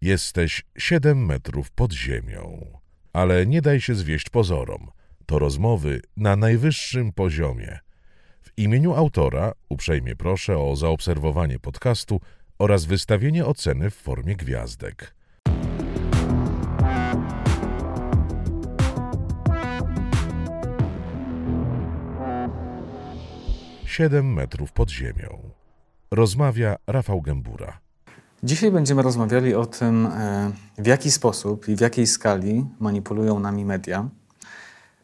Jesteś siedem metrów pod ziemią. Ale nie daj się zwieść pozorom. To rozmowy na najwyższym poziomie. W imieniu autora uprzejmie proszę o zaobserwowanie podcastu oraz wystawienie oceny w formie gwiazdek. Siedem metrów pod ziemią. Rozmawia Rafał Gębura. Dzisiaj będziemy rozmawiali o tym, e, w jaki sposób i w jakiej skali manipulują nami media.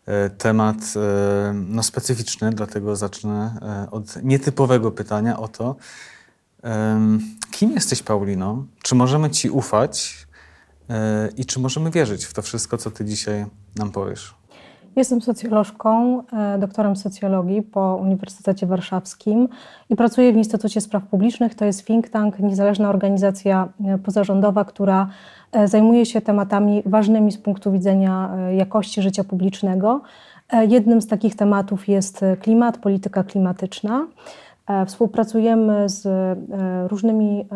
E, temat e, no, specyficzny, dlatego zacznę od nietypowego pytania o to, kim jesteś, Paulino? Czy możemy Ci ufać i czy możemy wierzyć w to wszystko, co Ty dzisiaj nam powiesz? Jestem socjolożką, e, doktorem socjologii po Uniwersytecie Warszawskim i pracuję w Instytucie Spraw Publicznych. To jest think tank, niezależna organizacja e, pozarządowa, która e, zajmuje się tematami ważnymi z punktu widzenia jakości życia publicznego. Jednym z takich tematów jest klimat, polityka klimatyczna. Współpracujemy z różnymi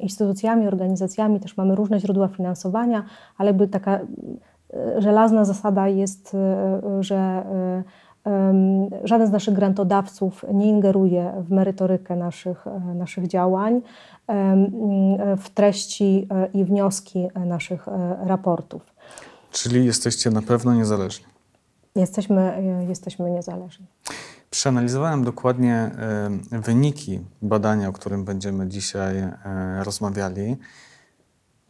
instytucjami, organizacjami, też mamy różne źródła finansowania, ale by taka żelazna zasada jest, e, że e, żaden z naszych grantodawców nie ingeruje w merytorykę naszych, e, naszych działań, w treści i wnioski naszych raportów. Czyli jesteście na pewno niezależni? Jesteśmy, jesteśmy niezależni. Przeanalizowałem dokładnie wyniki badania, o którym będziemy dzisiaj rozmawiali.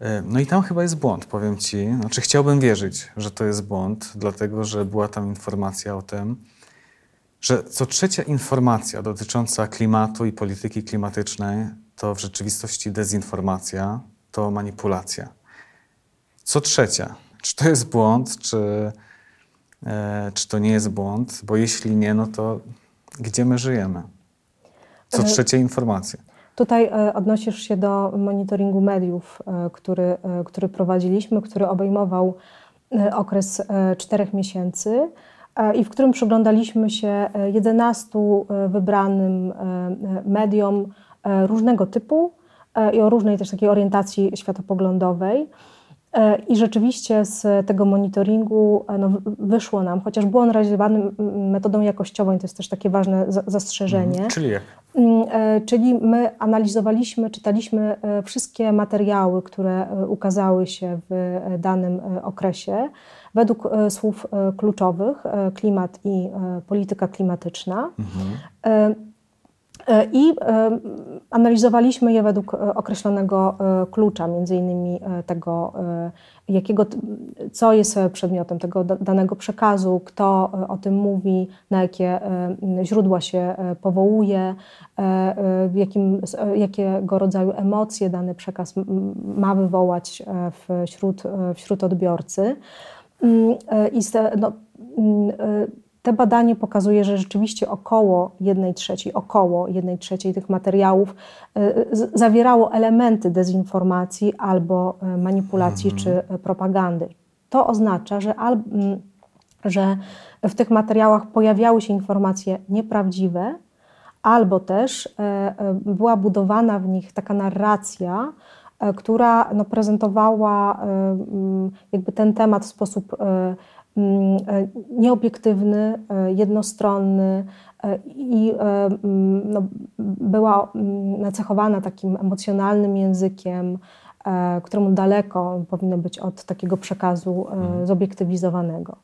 E, no i tam chyba jest błąd, powiem Ci. Znaczy chciałbym wierzyć, że to jest błąd, dlatego że była tam informacja o tym, że co trzecia informacja dotycząca klimatu i polityki klimatycznej to w rzeczywistości dezinformacja, to manipulacja. Co trzecia. Czy to jest błąd, czy, e, czy to nie jest błąd? Bo jeśli nie, no to gdzie my żyjemy? Co e, trzecia informacja. Tutaj e, odnosisz się do monitoringu mediów, e, który, e, który prowadziliśmy, który obejmował okres czterech miesięcy i w którym przyglądaliśmy się 11 wybranym mediom różnego typu i o różnej też takiej orientacji światopoglądowej. E, I rzeczywiście z tego monitoringu e, no, wyszło nam, chociaż był on realizowany metodą jakościową, i to jest też takie ważne zastrzeżenie. Mhm. Czyli jak? E, czyli my analizowaliśmy, czytaliśmy wszystkie materiały, które ukazały się w danym okresie według słów kluczowych klimat i polityka klimatyczna. Mhm. E, I e, analizowaliśmy je według e, określonego klucza, między innymi tego, jakiego, co jest przedmiotem tego danego przekazu, kto o tym mówi, na jakie źródła się powołuje, jakim, jakiego rodzaju emocje dany przekaz ma wywołać wśród, wśród odbiorcy. Mm, I no, mm, te badanie pokazuje, że rzeczywiście około 1 trzeciej, około 1 trzeciej tych materiałów e, zawierało elementy dezinformacji albo e, manipulacji mhm. czy e, propagandy. To oznacza, że, al, że w tych materiałach pojawiały się informacje nieprawdziwe, albo też była budowana w nich taka narracja, która no, prezentowała jakby ten temat w sposób nieobiektywny, e, jednostronny e, i mm, no, była mm, nacechowana takim emocjonalnym językiem, któremu daleko powinno być od takiego przekazu mhm. zobiektywizowanego.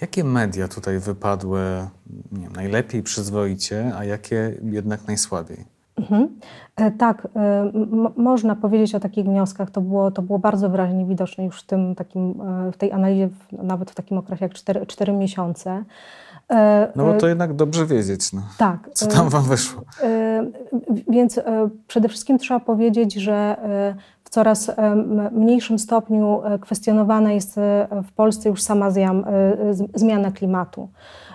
Jakie media tutaj wypadły nie, najlepiej, przyzwoicie, a jakie jednak najsłabiej? Mhm. E, tak, e, można powiedzieć o takich wnioskach. To było, to było bardzo wyraźnie widoczne już w, tym takim, e, w tej analizie, nawet w takim okresie jak 4, 4 miesiące. No bo to jednak dobrze wiedzieć, no. tak, co tam wam wyszło. Więc przede wszystkim trzeba powiedzieć, że coraz mniejszym stopniu kwestionowana jest w Polsce już sama zmiana klimatu.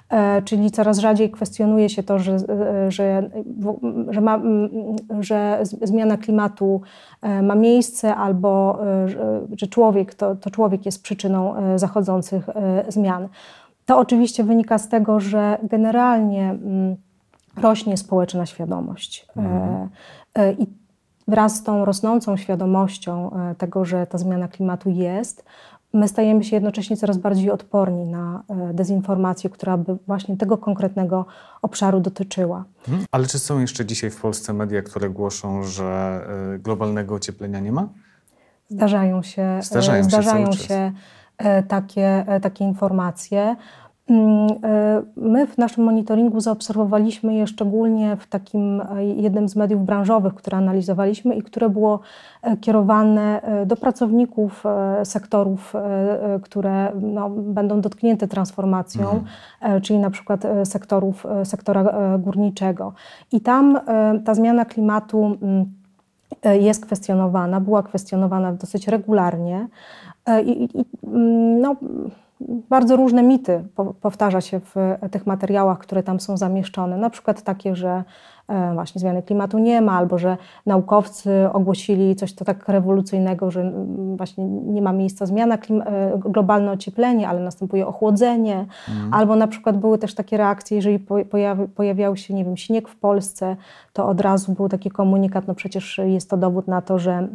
E, czyli coraz rzadziej kwestionuje się to, że, e, że, że, ma, że zmiana klimatu e, ma miejsce albo że człowiek, to, to człowiek jest przyczyną zachodzących zmian. To oczywiście wynika z tego, że generalnie rośnie społeczna świadomość. Mhm. I wraz z tą rosnącą świadomością e, tego, że ta zmiana klimatu jest, my stajemy się jednocześnie coraz bardziej odporni na e, dezinformację, która by właśnie tego konkretnego obszaru dotyczyła. Hmm. Ale czy są jeszcze dzisiaj w Polsce media, które głoszą, że e, globalnego ocieplenia nie ma? Zdarzają się, zdarzają się, zdarzają się takie, takie informacje. Mm, e, my w naszym monitoringu zaobserwowaliśmy je szczególnie w takim e, jednym z mediów branżowych, które analizowaliśmy i które było e, kierowane do pracowników sektorów, które no, będą dotknięte transformacją, mhm. czyli na przykład sektorów, sektora górniczego. I tam ta zmiana klimatu mm, jest kwestionowana, była kwestionowana dosyć regularnie. I, i, mm, no, bardzo różne mity powtarza się w tych materiałach, które tam są zamieszczone. Na przykład takie, że e, właśnie zmiany klimatu nie ma, albo że naukowcy ogłosili coś to tak rewolucyjnego, że właśnie nie ma miejsca zmiana, e, globalne ocieplenie, ale następuje ochłodzenie. Mhm. Albo na przykład były też takie reakcje, jeżeli pojawi, pojawiał się, nie wiem, śnieg w Polsce, to od razu był taki komunikat, no przecież jest to dowód na to, że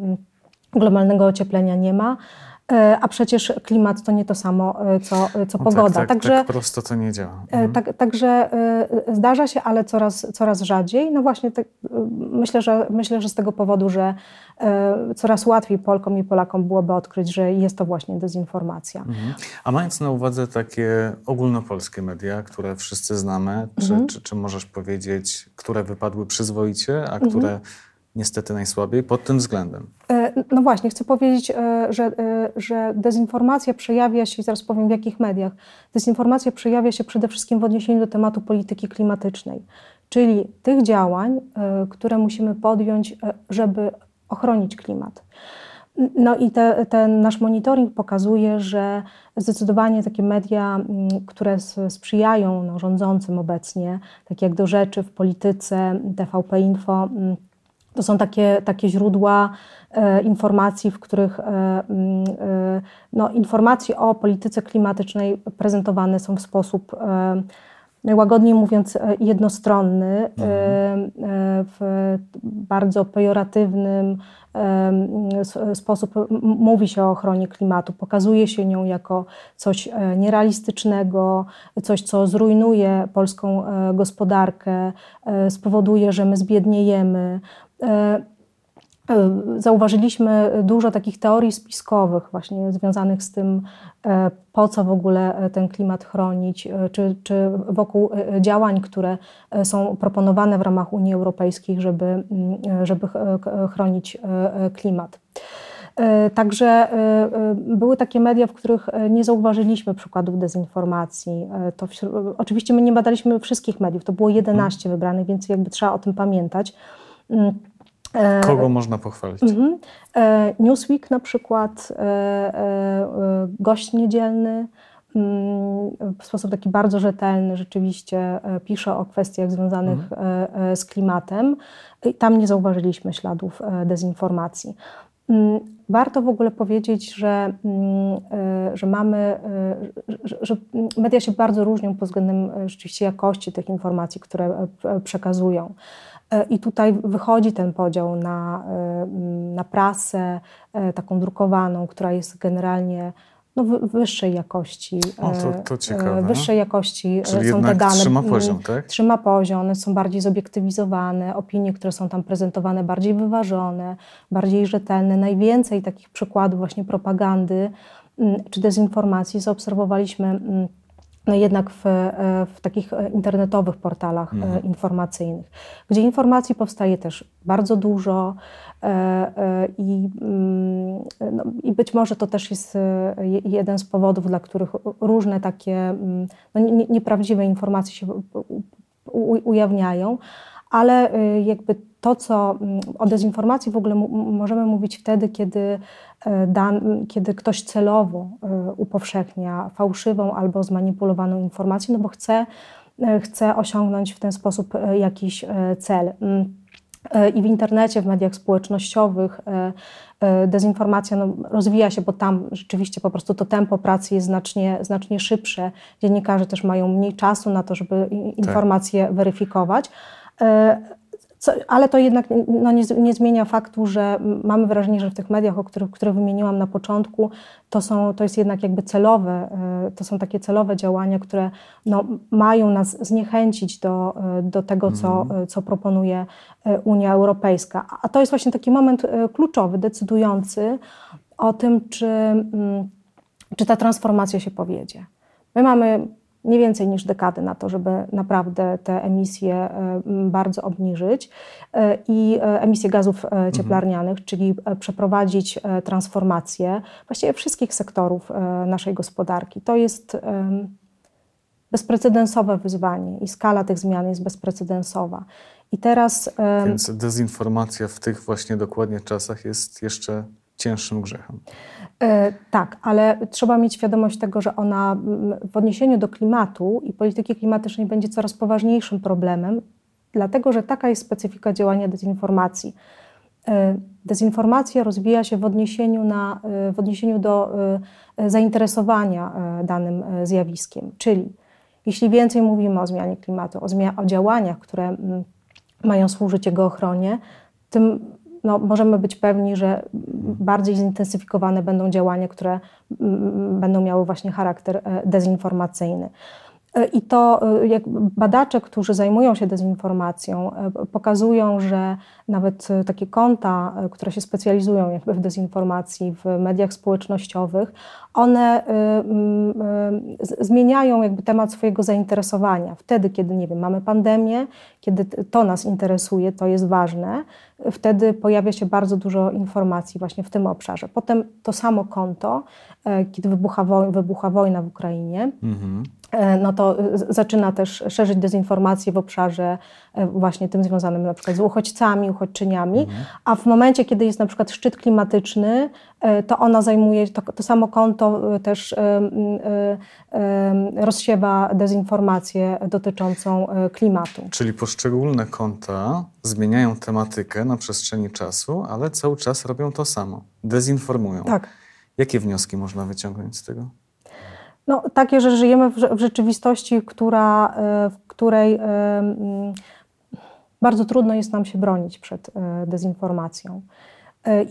globalnego ocieplenia nie ma. E, a przecież klimat to nie to samo, e, co, e, co no pogoda. Tak, tak, także, tak prosto to nie działa. Mhm. Tak, także zdarza się, ale coraz, coraz rzadziej. No właśnie tak, myślę, że, myślę, że z tego powodu, że coraz łatwiej Polkom i Polakom byłoby odkryć, że jest to właśnie dezinformacja. Mhm. A mając na uwadze takie ogólnopolskie media, które wszyscy znamy, czy, mhm. czy, czy możesz powiedzieć, które wypadły przyzwoicie, a które mhm niestety najsłabiej pod tym względem. E, no właśnie, chcę powiedzieć, e, że, e, że dezinformacja przejawia się, zaraz powiem w jakich mediach, dezinformacja przejawia się przede wszystkim w odniesieniu do tematu polityki klimatycznej, czyli tych działań, które musimy podjąć, żeby ochronić klimat. No i te, ten nasz monitoring pokazuje, że zdecydowanie takie media, które sprzyjają no, rządzącym obecnie, takie jak do rzeczy w polityce, TVP Info, to są takie, takie źródła e, informacji, w których e, mm, e, no, informacje o polityce klimatycznej prezentowane są w sposób e, najłagodniej mówiąc e, jednostronny, mhm. w bardzo pejoratywnym sposób mówi się o ochronie klimatu, pokazuje się nią jako coś nierealistycznego, coś, co zrujnuje polską gospodarkę, spowoduje, że my zbiedniejemy. E, e, zauważyliśmy dużo takich teorii spiskowych, właśnie związanych z tym, e, po co w ogóle ten klimat chronić, czy, czy wokół działań, które są proponowane w ramach Unii Europejskiej, żeby, mm, żeby chronić klimat. Także były takie media, w których nie zauważyliśmy przykładów dezinformacji. To oczywiście my nie badaliśmy wszystkich mediów, to było 11 wybranych, więc jakby trzeba o tym pamiętać. Mm. E, Kogo można pochwalić? Mhm. E, Newsweek na przykład, e, gość niedzielny, mm, w sposób taki bardzo rzetelny rzeczywiście pisze o kwestiach związanych mhm. z klimatem. I tam nie zauważyliśmy śladów dezinformacji. Mm, warto w ogóle powiedzieć, że, że mamy, że media się bardzo różnią pod względem rzeczywiście jakości tych informacji, które przekazują. E, I tutaj wychodzi ten podział na, e, na prasę e, taką drukowaną, która jest generalnie no, wyższej jakości. O, to, to ciekawe. Wyższej jakości Czyli są te dane. Trzyma poziom, tak? Trzyma poziom, one są bardziej zobiektywizowane, opinie, które są tam prezentowane, bardziej wyważone, bardziej rzetelne. Najwięcej takich przykładów właśnie propagandy czy dezinformacji zaobserwowaliśmy no jednak w, e, w, takich e, internetowych portalach e, mhm. informacyjnych, gdzie informacji powstaje też bardzo dużo i, mm, no, i być może to też jest jeden z powodów, dla których różne takie mm, no, nieprawdziwe informacje się ujawniają, ale jakby to, co mm, o dezinformacji w ogóle możemy mówić wtedy, kiedy, e, dan, kiedy ktoś celowo e, upowszechnia fałszywą albo zmanipulowaną informację, no bo chce, e, chce osiągnąć w ten sposób jakiś cel. Mm, I w internecie, w mediach społecznościowych dezinformacja no, rozwija się, bo tam rzeczywiście po prostu to tempo pracy jest znacznie, znacznie szybsze. Dziennikarze też mają mniej czasu na to, żeby tak. informacje tak. weryfikować Co, ale to jednak no, nie, nie, zmienia faktu, że mamy wrażenie, że w tych mediach, o których, które wymieniłam na początku, to, są, to jest jednak jakby celowe, e, to są takie celowe działania, które no, mają nas zniechęcić do, e, do tego, co, mhm. co proponuje Unia Europejska. A to jest właśnie taki moment kluczowy, decydujący o tym, czy, mm, czy ta transformacja się powiedzie. My mamy nie więcej niż dekady na to, żeby naprawdę te emisje e, bardzo obniżyć e, i e, emisje gazów cieplarnianych, mhm. czyli przeprowadzić transformację właściwie wszystkich sektorów naszej gospodarki. To jest bezprecedensowe wyzwanie i skala tych zmian jest bezprecedensowa. I teraz. Więc dezinformacja w tych właśnie dokładnie czasach jest jeszcze cięższym grzechem. E, tak, ale trzeba mieć świadomość tego, że ona w odniesieniu do klimatu i polityki klimatycznej będzie coraz poważniejszym problemem, dlatego że taka jest specyfika działania dezinformacji. E, dezinformacja rozwija się w odniesieniu, na, e, w odniesieniu do zainteresowania danym zjawiskiem, czyli jeśli więcej mówimy o zmianie klimatu, o, zmia- o działaniach, które mają służyć jego ochronie, tym no, możemy być pewni, że bardziej zintensyfikowane będą działania, które będą miały właśnie charakter e, dezinformacyjny. I to y, jak badacze, którzy zajmują się dezinformacją, pokazują, że nawet takie konta, które się specjalizują jakby w dezinformacji w mediach społecznościowych, one zmieniają jakby temat swojego zainteresowania. Wtedy, kiedy nie wiem, mamy pandemię, kiedy to nas interesuje, to jest ważne, wtedy pojawia się bardzo dużo informacji właśnie w tym obszarze. Potem to samo konto, kiedy wybucha, woj wybucha wojna w Ukrainie, mhm E, no to e, zaczyna też szerzyć dezinformację w obszarze e, właśnie tym związanym na przykład z uchodźcami, uchodźczyniami, mhm. a w momencie, kiedy jest na przykład szczyt klimatyczny, to ona zajmuje, to, to samo konto też rozsiewa dezinformację dotyczącą klimatu. Czyli poszczególne konta zmieniają tematykę na przestrzeni czasu, ale cały czas robią to samo, dezinformują. Tak. Jakie wnioski można wyciągnąć z tego? No, takie, że żyjemy w, rzeczywistości, która, e, w której e, bardzo trudno jest nam się bronić przed e, dezinformacją.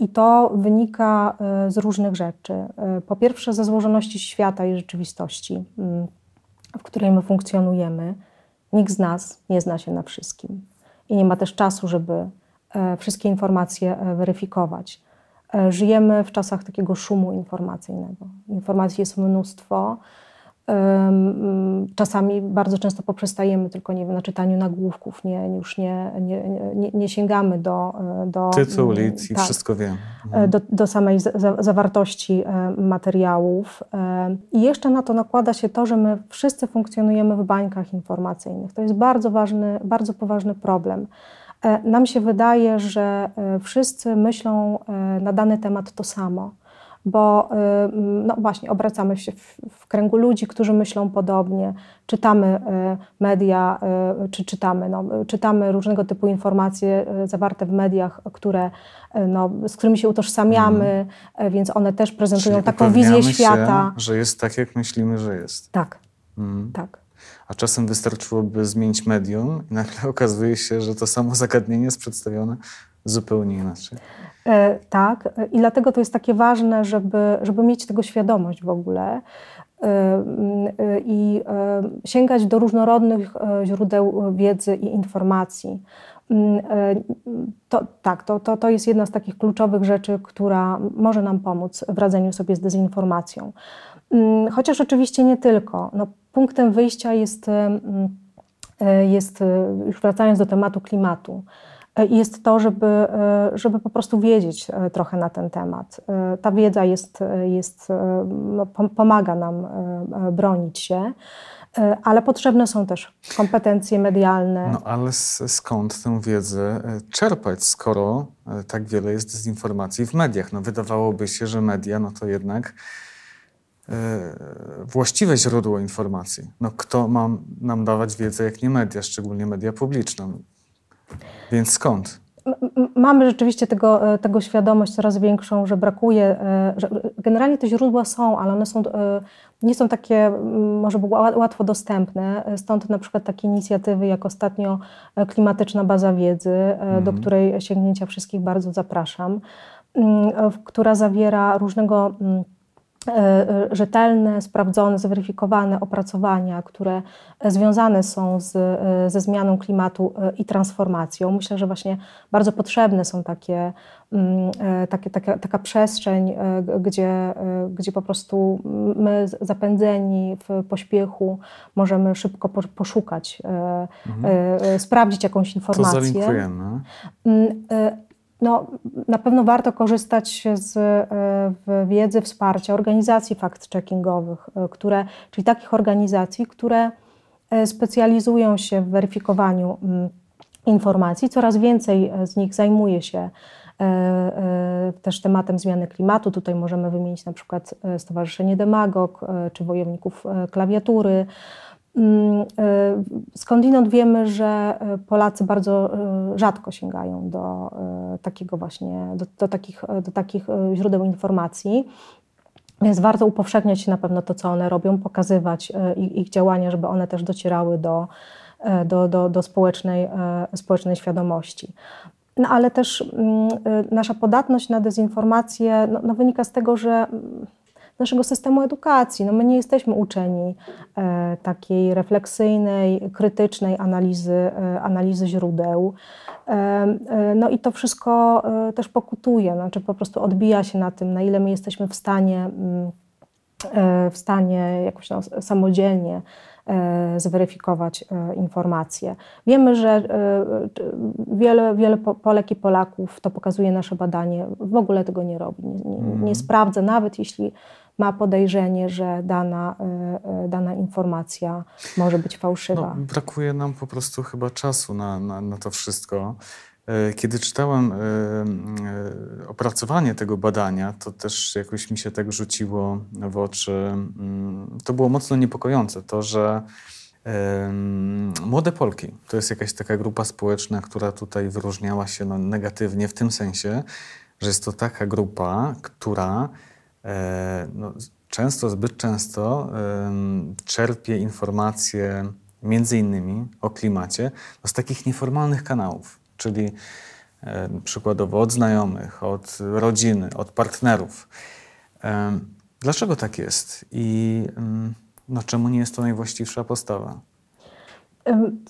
I to wynika z różnych rzeczy. Po pierwsze, ze złożoności świata i rzeczywistości, w której my funkcjonujemy. Nikt z nas nie zna się na wszystkim i nie ma też czasu, żeby wszystkie informacje weryfikować. E, żyjemy w czasach takiego szumu informacyjnego. Informacji jest mnóstwo. Czasami bardzo często poprzestajemy tylko nie wiem, na czytaniu nagłówków, nie, już nie, nie, nie, nie sięgamy do, e, do tytuł, lic i tak, wszystko wiem. E, mhm. Do, do samej za, zawartości materiałów. I jeszcze na to nakłada się to, że my wszyscy funkcjonujemy w bańkach informacyjnych. To jest bardzo ważny, bardzo poważny problem. E, nam się wydaje, że e, wszyscy myślą e, na dany temat to samo, bo no właśnie obracamy się w, w kręgu ludzi, którzy myślą podobnie, czytamy media, czy czytamy, no, czytamy różnego typu informacje zawarte w mediach, które, no, z którymi się utożsamiamy, mm. więc one też prezentują Czyli taką wizję świata. Się, że jest tak, jak myślimy, że jest. Tak, mm. tak a czasem wystarczyłoby zmienić medium i nagle okazuje się, że to samo zagadnienie jest przedstawione zupełnie inaczej. E, tak, i dlatego to jest takie ważne, żeby, żeby mieć tego świadomość w ogóle e, e, i e, sięgać do różnorodnych e, źródeł wiedzy i informacji. Mm, e, to, tak, to, to, to jest jedna z takich kluczowych rzeczy, która może nam pomóc w radzeniu sobie z dezinformacją. Mm, chociaż oczywiście nie tylko. No, punktem wyjścia jest, e, jest, e, już wracając do tematu klimatu, e, jest to, żeby, żeby po prostu wiedzieć trochę na ten temat. Ta wiedza jest, jest, no, pomaga nam bronić się, ale potrzebne są też kompetencje medialne. No ale skąd tę wiedzę czerpać, skoro tak wiele jest dezinformacji w mediach? No wydawałoby się, że media no to jednak właściwe źródło informacji. No, kto ma nam dawać wiedzę, jak nie media, szczególnie media publiczne? Więc skąd? mamy rzeczywiście tego, e, tego świadomość coraz większą, że brakuje, e, że generalnie te źródła są, ale one są, e, nie są takie może łatwo dostępne. Stąd na przykład takie inicjatywy jak ostatnio Klimatyczna Baza Wiedzy, mhm. do której sięgnięcia wszystkich bardzo zapraszam, która zawiera różnego E, e, rzetelne, sprawdzone, zweryfikowane opracowania, które związane są z, e, ze zmianą klimatu i transformacją. Myślę, że właśnie bardzo potrzebne są takie, mm, takie, taka, taka przestrzeń, gdzie, gdzie po prostu my zapędzeni w pośpiechu możemy szybko poszukać, mhm. sprawdzić jakąś informację. To zalinkujemy. No, na pewno warto korzystać z e, wiedzy, wsparcia organizacji fact-checkingowych, e, które, czyli takich organizacji, które e, specjalizują się w weryfikowaniu mm, informacji. Coraz więcej z nich zajmuje się też tematem zmiany klimatu. Tutaj możemy wymienić na przykład Stowarzyszenie Demagog czy Wojowników Klawiatury. Mm, y, skądinąd wiemy, że y, Polacy bardzo y, rzadko sięgają do takiego właśnie, do, do, takich, do takich źródeł informacji. Więc warto upowszechniać na pewno to, co one robią, pokazywać ich, ich działania, żeby one też docierały do, do, do, do społecznej, społecznej świadomości. No ale też mm, nasza podatność na dezinformację no, no wynika z tego, że naszego systemu edukacji. No my nie jesteśmy uczeni e, takiej refleksyjnej, krytycznej analizy, e, analizy źródeł. E, no i to wszystko też pokutuje, znaczy po prostu odbija się na tym, na ile my jesteśmy w stanie, mm, w stanie jakoś no, samodzielnie zweryfikować informacje. Wiemy, że wiele, wiele Polek i Polaków, to pokazuje nasze badanie, w ogóle tego nie robi, nie, nie, nie mhm. sprawdza, nawet jeśli ma podejrzenie, że dana, e, e, dana informacja może być fałszywa. No, brakuje nam po prostu chyba czasu na, na, na to wszystko. E, kiedy czytałem opracowanie tego badania, to też jakoś mi się tak rzuciło w oczy. Mm, to było mocno niepokojące, to, że Młode Polki to jest jakaś taka grupa społeczna, która tutaj wyróżniała się no, negatywnie w tym sensie, że jest to taka grupa, która no, często, zbyt często czerpie informacje między innymi o klimacie no, z takich nieformalnych kanałów, czyli e, przykładowo od znajomych, od rodziny, od partnerów. Dlaczego tak jest i no, czemu nie jest to najwłaściwsza postawa?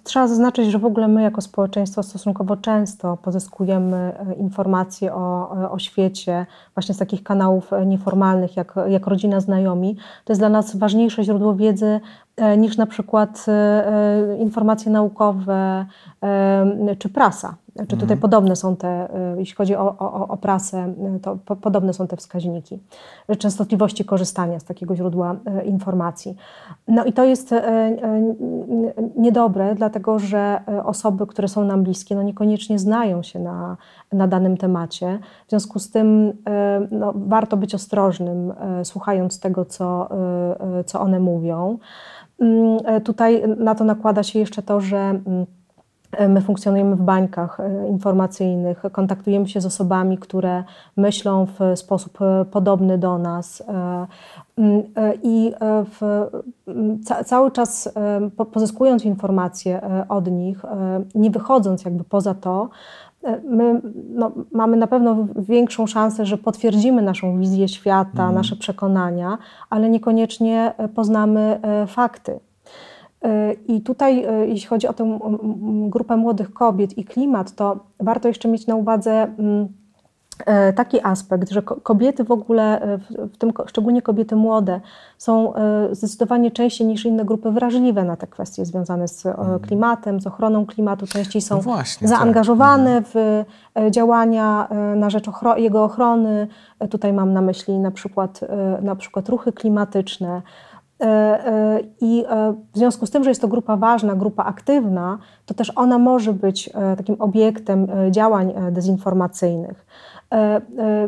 Trzeba zaznaczyć, że w ogóle my jako społeczeństwo stosunkowo często pozyskujemy e, informacje o, e, o świecie właśnie z takich kanałów e, nieformalnych, jak, jak rodzina, znajomi. To jest dla nas ważniejsze źródło wiedzy niż na przykład informacje naukowe czy prasa. Czy tutaj mhm. podobne są te, jeśli chodzi o, o, o prasę, to po, podobne są te wskaźniki częstotliwości korzystania z takiego źródła informacji. No i to jest niedobre, dlatego że osoby, które są nam bliskie, no niekoniecznie znają się na, na danym temacie. W związku z tym no, warto być ostrożnym, słuchając tego, co, co one mówią. Mm, tutaj na to nakłada się jeszcze to, że mm, My funkcjonujemy w bańkach e, informacyjnych, kontaktujemy się z osobami, które myślą w sposób e, podobny do nas. E, I w, cały czas pozyskując informacje od nich, nie wychodząc jakby poza to, my no, mamy na pewno większą szansę, że potwierdzimy naszą wizję świata, mm. nasze przekonania, ale niekoniecznie poznamy fakty. E, I tutaj, e, jeśli chodzi o tę grupę młodych kobiet i klimat, to warto jeszcze mieć na uwadze e, taki aspekt, że kobiety w ogóle, w tym szczególnie kobiety młode, są zdecydowanie częściej niż inne grupy wrażliwe na te kwestie związane z mhm. klimatem, z ochroną klimatu. Częściej są no właśnie, tak. zaangażowane tak. w działania na rzecz jego ochrony. Tutaj mam na myśli na przykład, na przykład ruchy klimatyczne. I w związku z tym, że jest to grupa ważna, grupa aktywna, to też ona może być takim obiektem działań dezinformacyjnych.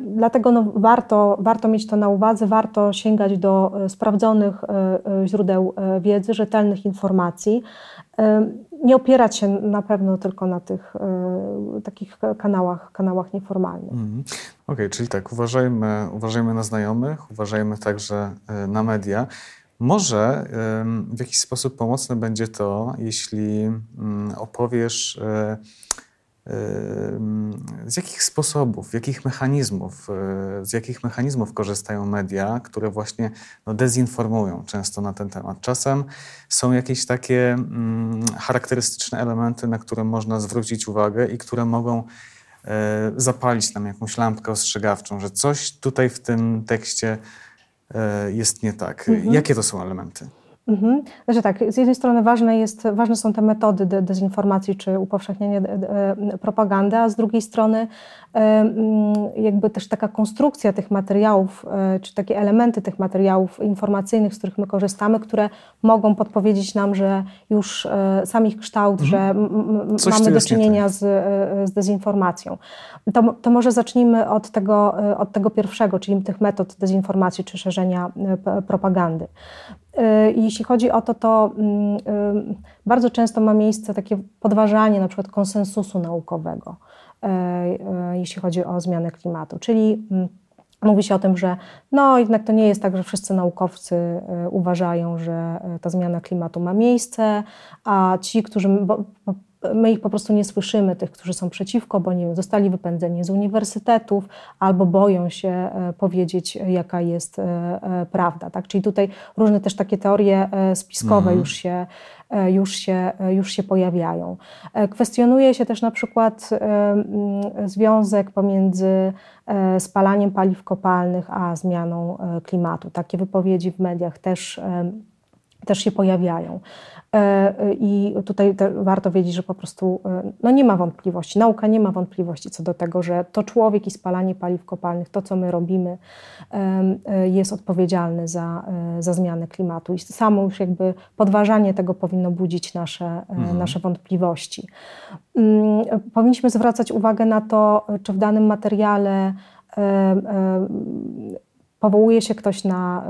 Dlatego no warto, warto mieć to na uwadze, warto sięgać do sprawdzonych źródeł wiedzy, rzetelnych informacji nie opierać się na pewno tylko na tych takich kanałach, kanałach nieformalnych. Mm. Okej, okay, czyli tak, uważajmy, uważajmy na znajomych, uważajmy także na media. Może w jakiś sposób pomocne będzie to, jeśli mm, opowiesz z jakich sposobów, jakich mechanizmów, z jakich mechanizmów korzystają media, które właśnie no, dezinformują często na ten temat. Czasem są jakieś takie mm, charakterystyczne elementy, na które można zwrócić uwagę i które mogą e, zapalić nam jakąś lampkę ostrzegawczą, że coś tutaj w tym tekście e, jest nie tak. Mhm. Jakie to są elementy? Mhm. Znaczy tak, z jednej strony ważne, jest, ważne są te metody de dezinformacji czy upowszechniania propagandy, a z drugiej strony mm, jakby też taka konstrukcja tych materiałów, e, czy takie elementy tych materiałów informacyjnych, z których my korzystamy, które mogą podpowiedzieć nam, że już e, sam ich kształt, mhm. że mamy do czynienia tak. z, e, z dezinformacją. To, to może zacznijmy od tego, od tego pierwszego, czyli tych metod dezinformacji czy szerzenia propagandy. Y, jeśli chodzi o to, to mm, y, bardzo często ma miejsce takie podważanie na przykład konsensusu naukowego, y, jeśli chodzi o zmianę klimatu. Czyli mm, mówi się o tym, że no jednak to nie jest tak, że wszyscy naukowcy uważają, że ta zmiana klimatu ma miejsce, a ci, którzy my ich po prostu nie słyszymy, tych, którzy są przeciwko, bo nie wiem, zostali wypędzeni z uniwersytetów albo boją się e, powiedzieć, jaka jest e, e, prawda. Tak? Czyli tutaj różne też takie teorie spiskowe mhm. już, się, już, się, już się pojawiają. Kwestionuje się też na przykład związek pomiędzy spalaniem paliw kopalnych a zmianą klimatu. Takie wypowiedzi w mediach też też się pojawiają. E, I tutaj warto wiedzieć, że po prostu e, no nie ma wątpliwości, nauka nie ma wątpliwości co do tego, że to człowiek i spalanie paliw kopalnych, to co my robimy, e, jest odpowiedzialny za, za zmianę klimatu. I samo już jakby podważanie tego powinno budzić nasze, mhm. nasze wątpliwości. Mm, powinniśmy zwracać uwagę na to, czy w danym materiale powołuje się ktoś na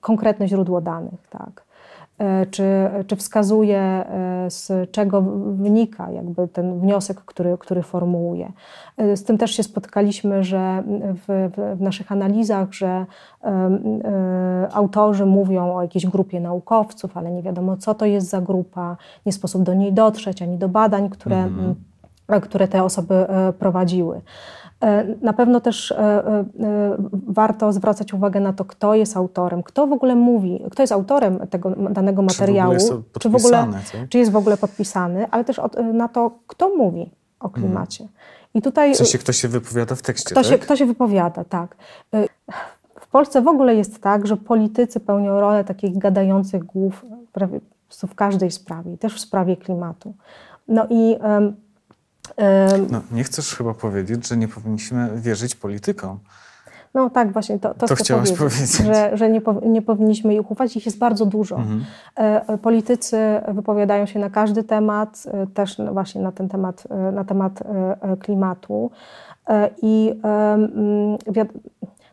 konkretne źródło danych. Tak. E, czy, czy wskazuje, e, z czego wynika jakby ten wniosek, który, który formułuje. E, z tym też się spotkaliśmy, że w, w naszych analizach, że autorzy mówią o jakiejś grupie naukowców, ale nie wiadomo, co to jest za grupa, nie sposób do niej dotrzeć, ani do badań, które, -hmm. które te osoby prowadziły. E, na pewno też e, e, warto zwracać uwagę na to, kto jest autorem, kto w ogóle mówi, kto jest autorem tego danego materiału, czy w ogóle, czy, jest w ogóle podpisany, ale też na to, kto mówi o mhm. klimacie. I tutaj. W sensie ktoś się wypowiada w tekście. Kto, tak? się, kto się wypowiada, tak. W Polsce w ogóle jest tak, że politycy pełnią rolę takich gadających głów prawie w każdej sprawie, też w sprawie klimatu. No i no, nie chcesz chyba powiedzieć, że nie powinniśmy wierzyć politykom. No tak, właśnie to, to, to chcę powiedzieć, powiedzieć, że, że nie, nie powinniśmy ich ufać. Ich jest bardzo dużo. Mhm. E, e, politycy wypowiadają się na każdy temat, e, też właśnie na ten temat, na temat klimatu. I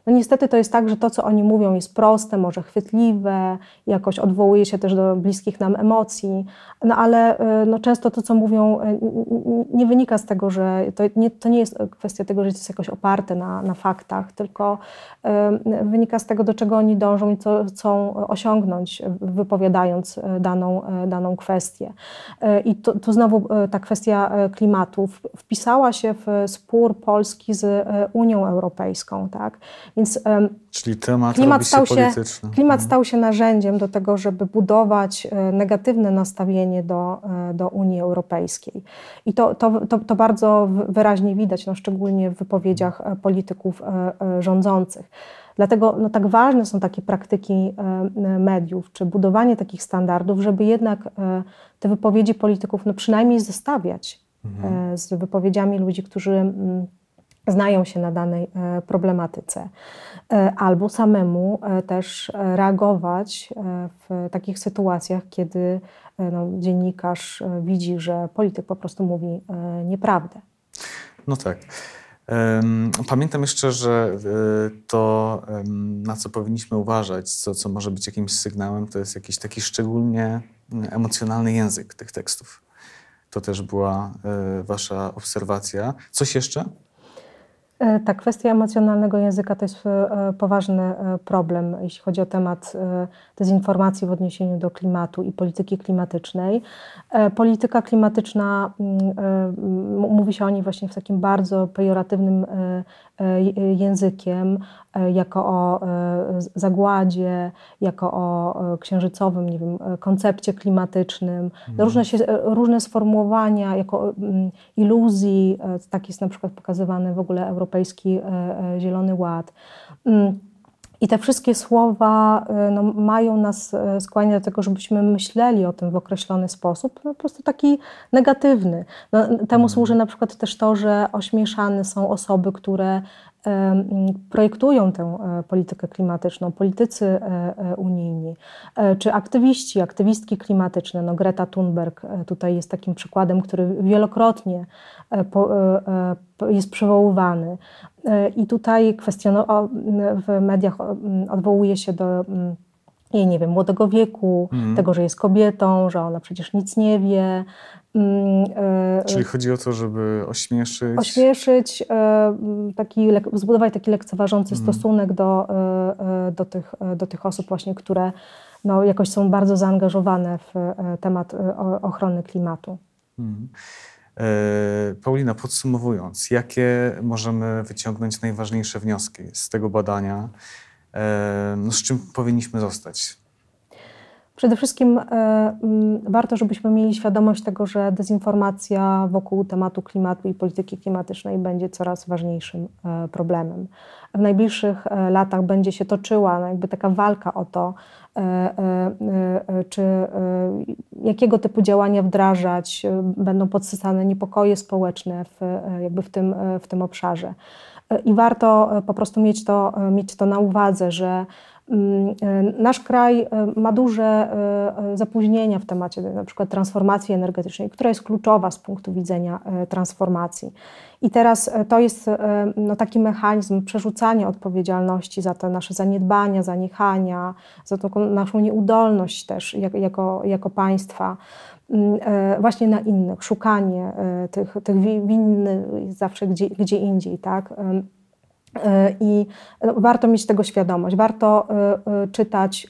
no niestety to jest tak, że to, co oni mówią, jest proste, może chwytliwe, jakoś odwołuje się też do bliskich nam emocji, no ale y, no często to, co mówią, y, nie wynika z tego, że to nie, to nie jest kwestia tego, że to jest jakoś oparte na, na faktach, tylko y, wynika z tego, do czego oni dążą i co chcą osiągnąć, wypowiadając daną, daną kwestię. I tu, tu znowu ta kwestia klimatu wpisała się w spór Polski z Unią Europejską. Tak? Więc Czyli temat klimat stał się, polityczny. Klimat mhm. stał się narzędziem do tego, żeby budować e, negatywne nastawienie do, e, do Unii Europejskiej. I to, to, to, to bardzo wyraźnie widać, no, szczególnie w wypowiedziach e, polityków rządzących. Dlatego no, tak ważne są takie praktyki mediów, czy budowanie takich standardów, żeby jednak te wypowiedzi polityków no, przynajmniej zestawiać mhm. z wypowiedziami ludzi, którzy znają się na danej problematyce, albo samemu też reagować w takich sytuacjach, kiedy no, dziennikarz widzi, że polityk po prostu mówi nieprawdę. No tak. Pamiętam jeszcze, że e, to, na co powinniśmy uważać, co, co może być jakimś sygnałem, to jest jakiś taki szczególnie emocjonalny język tych tekstów. To też była e, Wasza obserwacja. Coś jeszcze? E, tak, kwestia emocjonalnego języka to jest e, poważny e, problem, jeśli chodzi o temat dezinformacji w odniesieniu do klimatu i polityki klimatycznej. Polityka klimatyczna, mm, mówi się o niej właśnie w takim bardzo pejoratywnym językiem, jako o zagładzie, jako o księżycowym, nie wiem, koncepcie klimatycznym. Mhm. Różne, się, różne sformułowania, jako iluzji, tak jest na przykład pokazywany w ogóle Europejski Europejski e, e, Zielony Ład. Mm, I te wszystkie słowa e, no, mają nas skłaniać do tego, żebyśmy myśleli o tym w określony sposób, no, po prostu taki negatywny. No, temu mhm. służy na przykład też to, że ośmieszane są osoby, które projektują tę politykę klimatyczną, politycy unijni, czy aktywiści, aktywistki klimatyczne. No Greta Thunberg tutaj jest takim przykładem, który wielokrotnie jest przywoływany. I tutaj kwestiono- w mediach odwołuje się do jej, nie wiem, młodego wieku, mm. tego, że jest kobietą, że ona przecież nic nie wie. Czyli chodzi o to, żeby ośmieszyć. Ośmieszyć, taki, zbudować taki lekceważący mm. stosunek do, do, tych, do tych osób, właśnie, które no, jakoś są bardzo zaangażowane w temat ochrony klimatu. Mm. E, Paulina, podsumowując, jakie możemy wyciągnąć najważniejsze wnioski z tego badania? E, no, z czym powinniśmy zostać? Przede wszystkim e, mm, warto, żebyśmy mieli świadomość tego, że dezinformacja wokół tematu klimatu i polityki klimatycznej będzie coraz ważniejszym problemem. W najbliższych latach będzie się toczyła no, jakby taka walka o to, E, e, e, czy jakiego typu działania wdrażać, będą podsycane niepokoje społeczne w, jakby w, tym, w tym obszarze. I warto po prostu mieć to, mieć to na uwadze, że Nasz kraj ma duże zapóźnienia w temacie na przykład transformacji energetycznej, która jest kluczowa z punktu widzenia transformacji. I teraz e, to jest e, no, taki mechanizm przerzucania odpowiedzialności za te nasze zaniedbania, zaniechania, za tą naszą nieudolność też jako, jako państwa mm, e, właśnie na innych, szukanie tych, tych winnych zawsze gdzie, gdzie indziej, tak? I no, warto mieć tego świadomość, warto czytać,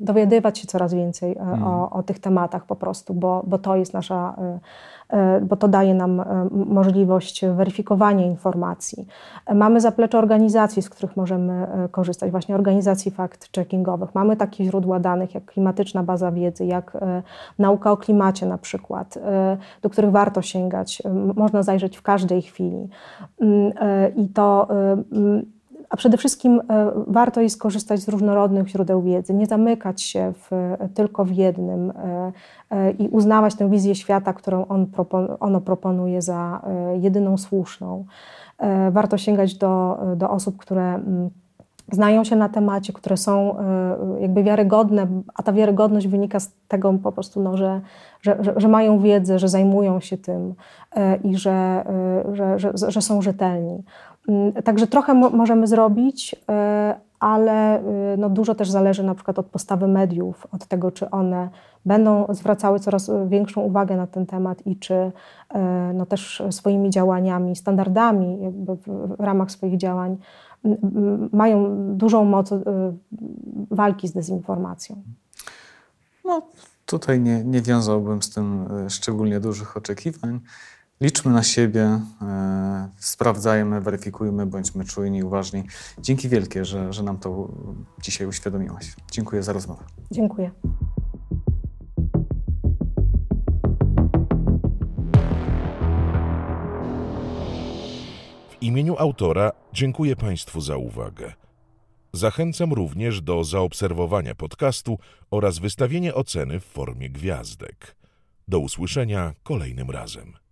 dowiadywać się coraz więcej o, mhm. o tych tematach po prostu, bo, bo to jest nasza E, bo to daje nam e, możliwość weryfikowania informacji. Mamy zaplecze organizacji, z których możemy e, korzystać, właśnie organizacji fact-checkingowych. Mamy takie źródła danych jak klimatyczna baza wiedzy, jak nauka o klimacie na przykład, do których warto sięgać. Można zajrzeć w każdej chwili. Mm, I to a przede wszystkim e, warto jest korzystać z różnorodnych źródeł wiedzy, nie zamykać się w, tylko w jednym e, e, i uznawać tę wizję świata, którą on ono proponuje za jedyną słuszną. Warto sięgać do, do osób, które mm, znają się na temacie, które są jakby wiarygodne, a ta wiarygodność wynika z tego po prostu, no, że, że, że, że mają wiedzę, że zajmują się tym i że, że, że, że są rzetelni. Mm, także trochę możemy zrobić, e, ale y, no dużo też zależy na przykład od postawy mediów, od tego, czy one będą zwracały coraz większą uwagę na ten temat i czy no też swoimi działaniami, standardami jakby w ramach swoich działań mają dużą moc y, walki z dezinformacją. No, tutaj nie, nie wiązałbym z tym szczególnie dużych oczekiwań. Liczmy na siebie, e, sprawdzajmy, weryfikujmy, bądźmy czujni, uważni. Dzięki wielkie, że, że nam to dzisiaj uświadomiłaś. Dziękuję za rozmowę. Dziękuję. W imieniu autora dziękuję Państwu za uwagę. Zachęcam również do zaobserwowania podcastu oraz wystawienia oceny w formie gwiazdek. Do usłyszenia kolejnym razem.